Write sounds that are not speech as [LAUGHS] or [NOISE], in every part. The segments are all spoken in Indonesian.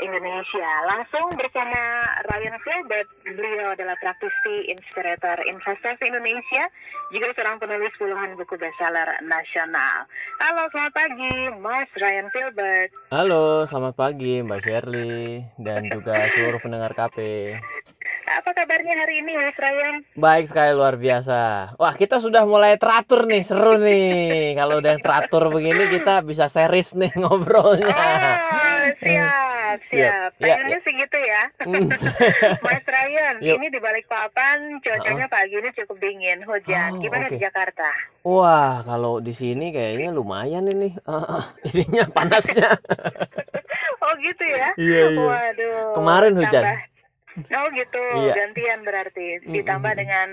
Indonesia. Langsung bersama Ryan Filbert, beliau adalah praktisi inspirator investasi Indonesia, juga seorang penulis puluhan buku bestseller nasional. Halo, selamat pagi, Mas Ryan Filbert. Halo, selamat pagi Mbak Shirley dan juga seluruh pendengar KP. Apa kabarnya hari ini, Mas Ryan? Baik sekali luar biasa. Wah, kita sudah mulai teratur nih, seru nih. Kalau udah teratur begini kita bisa series nih ngobrolnya. Oh, siap, siap. Siap. Ya, Pengennya sih gitu ya. [LAUGHS] Hmm. [LAUGHS] Mas Ryan, Yuk. ini di balik papan cuacanya pagi ini cukup dingin, hujan. Oh, Gimana oke. di Jakarta? Wah, kalau di sini kayaknya lumayan ini. Eh, [LAUGHS] ininya panasnya. Oh gitu ya? Iya, iya. Waduh. Kemarin hujan. tambah- Oh gitu, Iya. gantian berarti. Ditambah mm, mm. dengan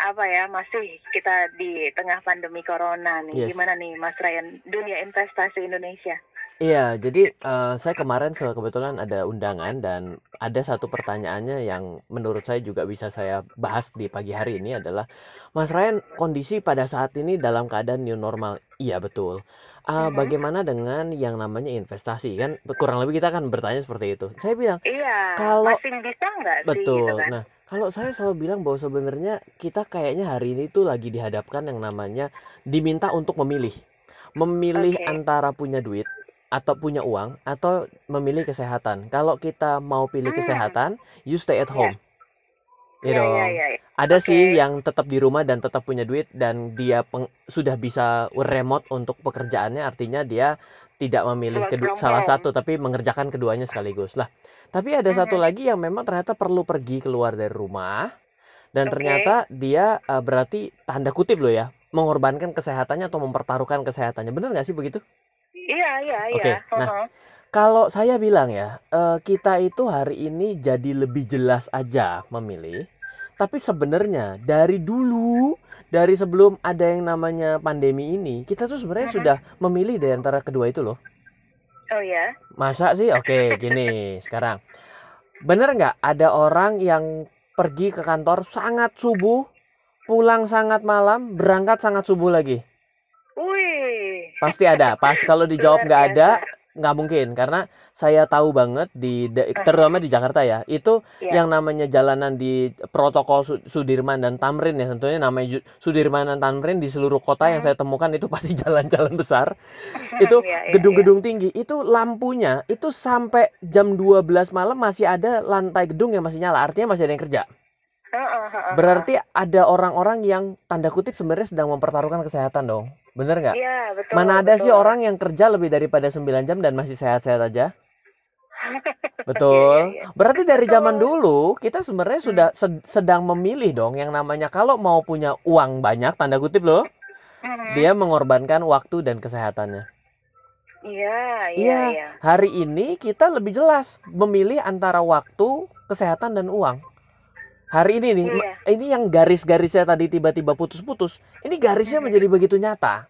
apa ya? Masih kita di tengah pandemi corona nih. Yes. Gimana nih, Mas Ryan? Dunia investasi Indonesia. Iya, jadi eh, saya kemarin se- kebetulan ada undangan dan ada satu pertanyaannya yang menurut saya juga bisa saya bahas di pagi hari ini adalah Mas Ryan, kondisi pada saat ini dalam keadaan new normal. Iya, betul. Mhm. bagaimana dengan yang namanya investasi? Kan kurang lebih kita kan bertanya seperti itu. Saya bilang, Iya. Kalau- masih bisa nggak sih? betul. Gitu kan? Nah, kalau saya selalu bilang bahwa sebenarnya kita kayaknya hari ini tuh lagi dihadapkan yang namanya diminta untuk memilih. Memilih Oke. antara punya duit atau punya uang atau memilih kesehatan. Kalau kita mau pilih Hmm. kesehatan, you stay at Iya. home. Iya, You know. iya, iya. Ada sih Oke. yang tetap di rumah dan tetap punya duit dan dia peng- sudah bisa remote untuk pekerjaannya, artinya dia tidak memilih Work kedu- from salah satu tapi mengerjakan keduanya sekaligus. Lah, tapi ada satu Mhm. lagi yang memang ternyata perlu pergi keluar dari rumah dan Oke. ternyata dia eh, berarti tanda kutip loh ya, mengorbankan kesehatannya atau mempertaruhkan kesehatannya. Bener nggak sih begitu? Iya, iya, iya. Oke, nah. Kalau saya bilang ya, eh, kita itu hari ini jadi lebih jelas aja memilih. Tapi sebenarnya dari dulu, dari sebelum ada yang namanya pandemi ini, kita tuh sebenarnya Mhm. sudah memilih dari antara kedua itu loh. Oh ya. Masa sih? Oke, gini [LAUGHS] sekarang. Bener nggak ada orang yang pergi ke kantor sangat subuh, pulang sangat malam, berangkat sangat subuh lagi? Pasti ada. Pas kalau dijawab nggak ada, nggak mungkin karena saya tahu banget di terutama di Jakarta ya itu Iya. yang namanya jalanan di protokol Su- Sudirman dan Tamrin ya tentunya namanya Sudirman dan Tamrin di seluruh kota yang Hmm. saya temukan itu pasti [LAUGHS] jalan-jalan besar [LAUGHS] itu Iya, iya, gedung-gedung tinggi itu lampunya itu sampai jam 12 malam masih ada lantai gedung yang masih nyala artinya masih ada yang kerja iya. Berarti ada orang-orang yang tanda kutip sebenarnya sedang mempertaruhkan kesehatan dong bener nggak Iya, betul. Mana ada sih betul. orang yang kerja lebih daripada 9 jam dan masih sehat-sehat aja? [LAUGHS] Iya, Betul. iya, iya. Berarti dari Betul. zaman dulu kita sebenarnya sudah sed- sedang memilih dong yang namanya kalau mau punya uang banyak tanda kutip loh, Mhm. dia mengorbankan waktu dan kesehatannya. Iya, iya, Iya, iya. hari ini kita lebih jelas memilih antara waktu, kesehatan dan uang. Hari ini nih, Iya. ini yang garis-garisnya tadi tiba-tiba putus-putus, ini garisnya Mhm. menjadi begitu nyata.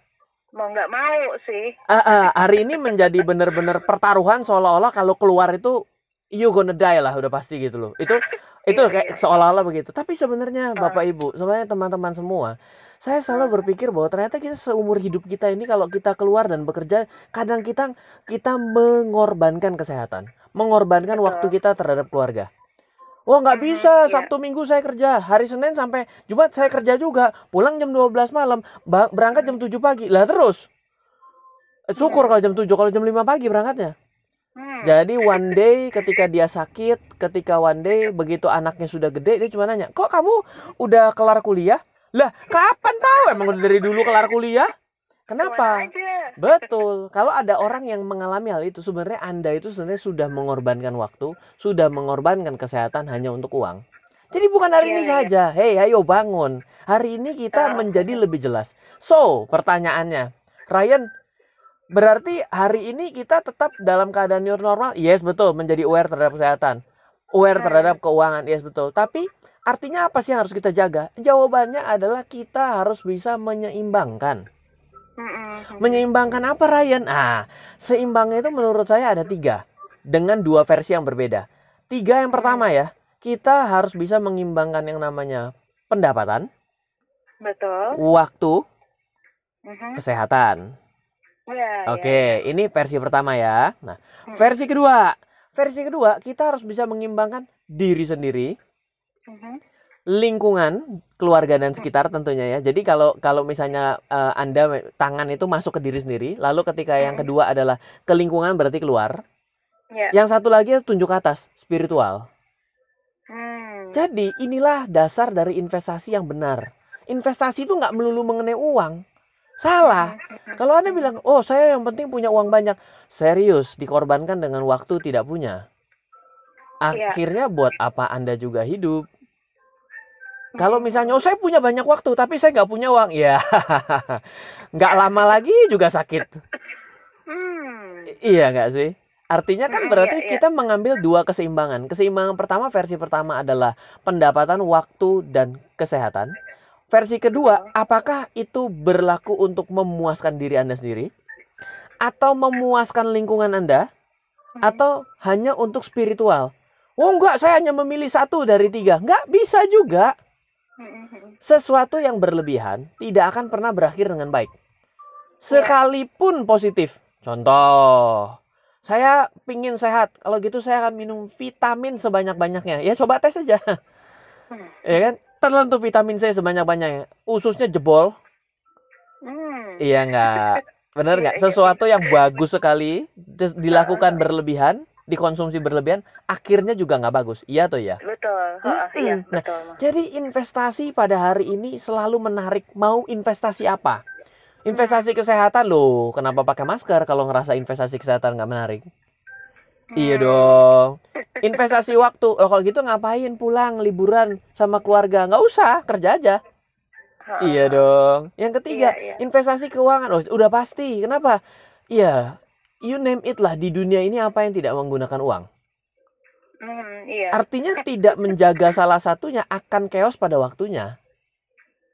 Mau nggak mau sih. Ah, ah, hari ini menjadi benar-benar pertaruhan seolah-olah kalau keluar itu you gonna die lah udah pasti gitu loh. Itu [LAUGHS] itu Iya, kayak iya. seolah-olah begitu. Tapi sebenarnya Ah. Bapak Ibu, sebenarnya teman-teman semua, saya selalu berpikir bahwa ternyata kita seumur hidup kita ini kalau kita keluar dan bekerja, kadang kita kita mengorbankan kesehatan, mengorbankan Betul. waktu kita terhadap keluarga. Wah nggak bisa, iya. Sabtu Minggu saya kerja, hari Senin sampai Jumat saya kerja juga, pulang jam 12 malam, berangkat jam 7 pagi. Lah terus, Eh, syukur Hmm. kalau jam 7, kalau jam 5 pagi berangkatnya. Hmm. Jadi one day ketika dia sakit, ketika one day begitu anaknya sudah gede, dia cuma nanya, kok kamu udah kelar kuliah? Lah kapan tahu emang udah dari dulu kelar kuliah? Kenapa? [LAUGHS] Betul. Kalau ada orang yang mengalami hal itu, sebenarnya Anda itu sebenarnya sudah mengorbankan waktu, sudah mengorbankan kesehatan hanya untuk uang. Jadi bukan hari Iya, ini iya. saja. Hei, ayo bangun. Hari ini kita Ah. menjadi lebih jelas. So, pertanyaannya, Ryan, berarti hari ini kita tetap dalam keadaan new normal? Yes, betul. Menjadi aware terhadap kesehatan. Aware terhadap keuangan. Yes, betul. Tapi artinya apa sih yang harus kita jaga? Jawabannya adalah kita harus bisa menyeimbangkan. Menyeimbangkan apa Ryan? Ah, seimbangnya itu menurut saya ada tiga dengan dua versi yang berbeda. Tiga yang pertama ya, kita harus bisa mengimbangkan yang namanya pendapatan, Betul. waktu, Mhm. kesehatan. Iya, iya. Oke, ini versi pertama ya. Nah, Hmm. versi kedua, Versi kedua, kita harus bisa mengimbangkan diri sendiri, Mhm. Lingkungan, keluarga dan sekitar tentunya ya. Jadi kalau kalau misalnya eh, Anda tangan itu masuk ke diri sendiri, lalu ketika yang Mhm. kedua adalah ke lingkungan berarti keluar. Ya. Yang satu lagi tunjuk ke atas, spiritual. Hmm. Jadi inilah dasar dari investasi yang benar. Investasi itu nggak melulu mengenai uang. Salah. Mhm. Kalau Anda bilang, oh saya yang penting punya uang banyak. Serius, dikorbankan dengan waktu tidak punya. Iya. Akhirnya buat apa Anda juga hidup? Kalau misalnya, oh saya punya banyak waktu, tapi saya nggak punya uang. Ya, [LAUGHS] nggak lama lagi juga sakit. Hmm. Iya nggak sih? Artinya kan Mm, berarti iya, iya. kita mengambil dua keseimbangan. Keseimbangan pertama, versi pertama adalah pendapatan, waktu, dan kesehatan. Versi kedua, apakah itu berlaku untuk memuaskan diri Anda sendiri? Atau memuaskan lingkungan Anda? Mhm. Atau hanya untuk spiritual? Oh enggak, saya hanya memilih satu dari tiga. Enggak, bisa juga. Sesuatu yang berlebihan tidak akan pernah berakhir dengan baik. Sekalipun positif. Contoh, saya pingin sehat. Kalau gitu saya akan minum vitamin sebanyak-banyaknya. Ya coba tes aja. Hmm. Ya kan? Tertentu vitamin C sebanyak-banyaknya. Ususnya jebol. Hmm. Iya enggak? Bener Iya, nggak? iya, Sesuatu yang bagus sekali dilakukan berlebihan, dikonsumsi berlebihan, akhirnya juga nggak bagus. Iya atau ya? Betul. Heeh, iya. Nah, betul. Jadi investasi pada hari ini selalu menarik. Mau investasi apa? Investasi kesehatan loh. Kenapa pakai masker kalau ngerasa investasi kesehatan nggak menarik? Iya Hmm. dong. Investasi waktu. Oh, kalau gitu ngapain pulang liburan sama keluarga? Nggak usah, kerja aja. Iya dong. Yang ketiga, Iya, iya. investasi keuangan. Oh, udah pasti. Kenapa? Iya, you name it lah di dunia ini apa yang tidak menggunakan uang. Hmm, iya. Artinya tidak menjaga salah satunya akan chaos pada waktunya.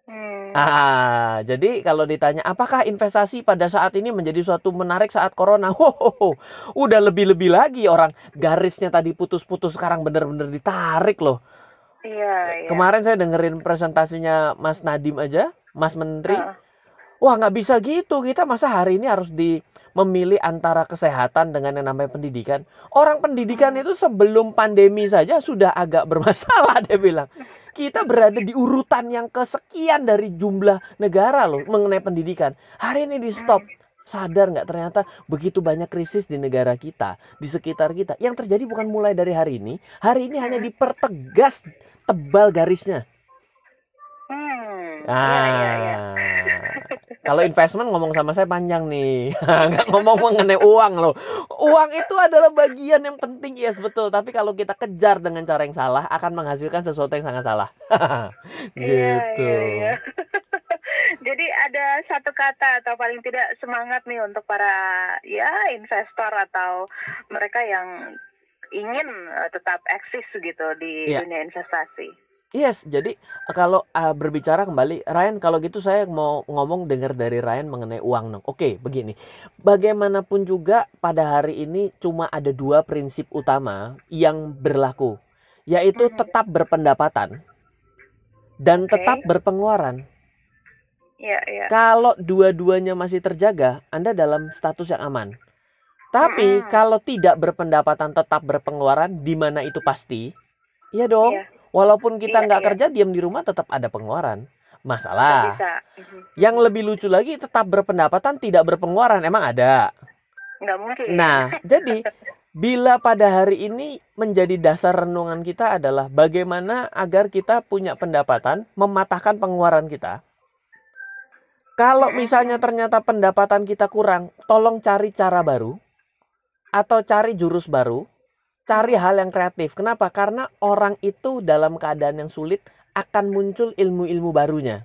Hmm. Ah, jadi kalau ditanya apakah investasi pada saat ini menjadi suatu menarik saat corona? [LAUGHS] Hohoho, udah lebih-lebih lagi orang garisnya tadi putus-putus sekarang bener-bener ditarik loh. Iya, iya. Kemarin saya dengerin presentasinya Mas Nadim aja, Mas Menteri. Heeh. Wah nggak bisa gitu, kita masa hari ini harus di memilih antara kesehatan dengan yang namanya pendidikan. Orang pendidikan itu sebelum pandemi saja sudah agak [LAUGHS] bermasalah dia bilang. Kita berada di urutan yang kesekian dari jumlah negara loh mengenai pendidikan. Hari ini di stop. Sadar nggak ternyata begitu banyak krisis di negara kita, di sekitar kita. Yang terjadi bukan mulai dari hari ini. Hari ini hanya dipertegas tebal garisnya. Hmm. Ah, iya, iya. Kalau investment ngomong sama saya panjang nih, [LAUGHS] nggak ngomong mengenai uang loh. Uang itu adalah bagian yang penting, yes betul. Tapi kalau kita kejar dengan cara yang salah, akan menghasilkan sesuatu yang sangat salah. [LAUGHS] Iya, gitu. iya, iya. [LAUGHS] Jadi ada satu kata atau paling tidak semangat nih untuk para ya investor atau mereka yang ingin eh, tetap eksis gitu di Iya. dunia investasi. Yes, jadi kalau uh, berbicara kembali, Ryan, kalau gitu saya mau ngomong dengar dari Ryan mengenai uang dong. Oke, begini. Bagaimanapun juga pada hari ini cuma ada dua prinsip utama yang berlaku, yaitu Mhm. tetap berpendapatan dan Oke. tetap berpengeluaran. Iya, iya. Kalau dua-duanya masih terjaga, Anda dalam status yang aman. Tapi Mm-mm. kalau tidak berpendapatan tetap berpengeluaran, di mana itu pasti? Iya dong. Iya. Walaupun kita Iya, nggak iya. kerja, diam di rumah tetap ada pengeluaran. Masalah. bisa. Mhm. Yang lebih lucu lagi tetap berpendapatan tidak berpengeluaran. Emang ada. Nggak mungkin. Nah, jadi bila pada hari ini menjadi dasar renungan kita adalah bagaimana agar kita punya pendapatan mematahkan pengeluaran kita. Kalau misalnya ternyata pendapatan kita kurang, tolong cari cara baru atau cari jurus baru, cari hal yang kreatif. Kenapa? Karena orang itu dalam keadaan yang sulit akan muncul ilmu-ilmu barunya.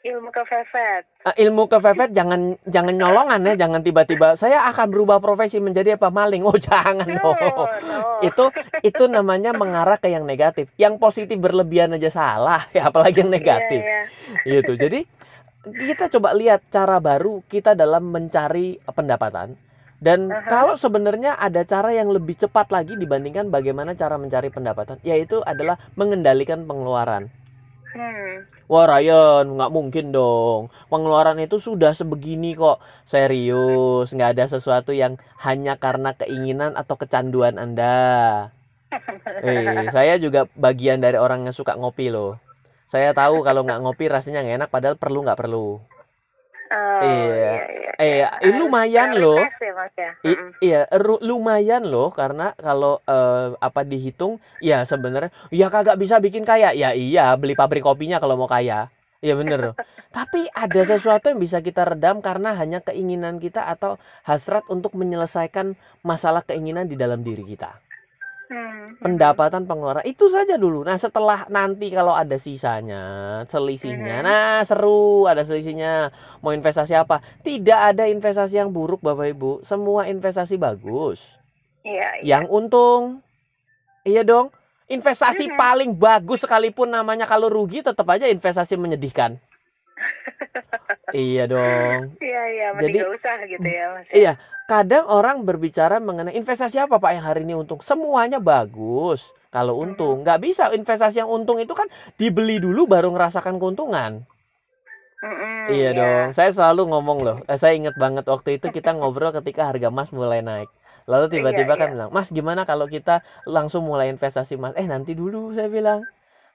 Ilmu kepepet. Eh, ilmu kepepet jangan jangan nyolongan ya, jangan tiba-tiba saya akan berubah profesi menjadi apa maling. Oh, [LAUGHS] jangan No, dong. no. Itu itu namanya mengarah ke yang negatif. Yang positif berlebihan aja salah, ya [LAUGHS] apalagi yang negatif. Iya, iya. Gitu. Jadi kita coba lihat cara baru kita dalam mencari pendapatan. Dan Aha. kalau sebenarnya ada cara yang lebih cepat lagi dibandingkan bagaimana cara mencari pendapatan, yaitu adalah mengendalikan pengeluaran. Hmm. Wah Ryan, nggak mungkin dong. Pengeluaran itu sudah sebegini kok. Serius, nggak ada sesuatu yang hanya karena keinginan atau kecanduan Anda. Eh, saya juga bagian dari orang yang suka ngopi loh. Saya tahu kalau nggak ngopi rasanya nggak enak, padahal perlu nggak perlu. Oh, Iya. iya iya. Eh, eh, harus lumayan loh. ya, Mas ya? I- iya, lumayan loh karena kalau eh, apa dihitung ya sebenarnya ya kagak bisa bikin kaya. Ya iya, beli pabrik kopinya kalau mau kaya. Iya bener loh. [LAUGHS] Tapi ada sesuatu yang bisa kita redam karena hanya keinginan kita atau hasrat untuk menyelesaikan masalah keinginan di dalam diri kita. Pendapatan pengeluaran itu saja dulu. Nah, setelah nanti kalau ada sisanya, selisihnya. Mhm. Nah, seru ada selisihnya. Mau investasi apa? Tidak ada investasi yang buruk, Bapak Ibu. Semua investasi bagus. Iya iya. Yang untung. Iya dong. Investasi Mhm. paling bagus sekalipun namanya kalau rugi tetap aja investasi menyedihkan. Iya dong. Iya iya, mending Jadi nggak usah gitu ya, Mas ya? Iya, kadang orang berbicara mengenai investasi apa Pak yang hari ini untung. Semuanya bagus kalau untung. Nggak bisa investasi yang untung itu kan dibeli dulu baru ngerasakan keuntungan. Mhm, Iya iya. dong. Saya selalu ngomong loh. Eh, saya ingat banget waktu itu kita ngobrol ketika harga emas mulai naik. Lalu Iya tiba-tiba kan iya. bilang, Mas gimana kalau kita langsung mulai investasi emas? Eh nanti dulu saya bilang.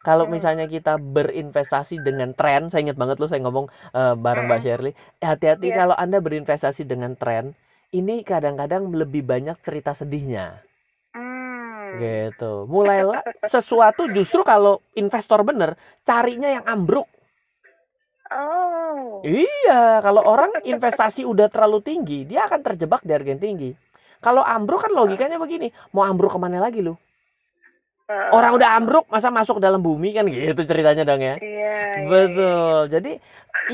Kalau Hmm. misalnya kita berinvestasi dengan tren, saya ingat banget loh saya ngomong eh, bareng Mbak. Shirley, eh, hati-hati Iya. kalau Anda berinvestasi dengan tren, ini kadang-kadang lebih banyak cerita sedihnya. Hmm. Gitu. Mulailah sesuatu justru kalau investor bener, carinya yang ambruk. Oh. Iya, kalau orang investasi udah terlalu tinggi, dia akan terjebak di harga yang tinggi. Kalau ambruk kan logikanya begini, mau ambruk ke mana lagi lu? Orang udah ambruk, masa masuk dalam bumi kan gitu ceritanya dong ya. Iya iya iya. Betul. Jadi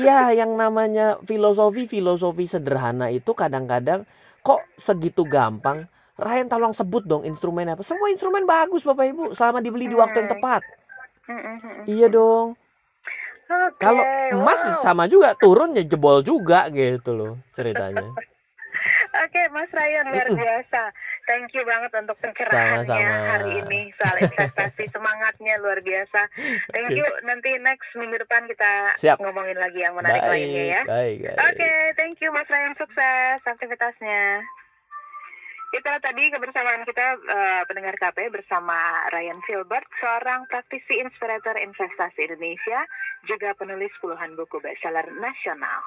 ya yang namanya filosofi-filosofi sederhana itu kadang-kadang kok segitu gampang. Ryan tolong sebut dong instrumen apa. Semua instrumen bagus Bapak Ibu selama dibeli di waktu yang Hmm. tepat. Mhm mhm Iya dong. Kalau Oke, emas wow. sama juga turun ya jebol juga gitu loh ceritanya. [LAUGHS] Oke, Mas Ryan luar biasa. Thank you banget untuk pencerahannya Sama-sama. hari ini soal investasi. Semangatnya luar biasa. Thank Oke. you. Nanti next minggu depan kita Siap. ngomongin lagi yang menarik lainnya ya. Baik, baik, Oke, baik. thank you Mas Ryan. Sukses aktivitasnya. Itulah tadi kebersamaan kita eh, pendengar KP bersama Ryan Filbert, seorang praktisi inspirator investasi Indonesia, juga penulis puluhan buku bestseller nasional.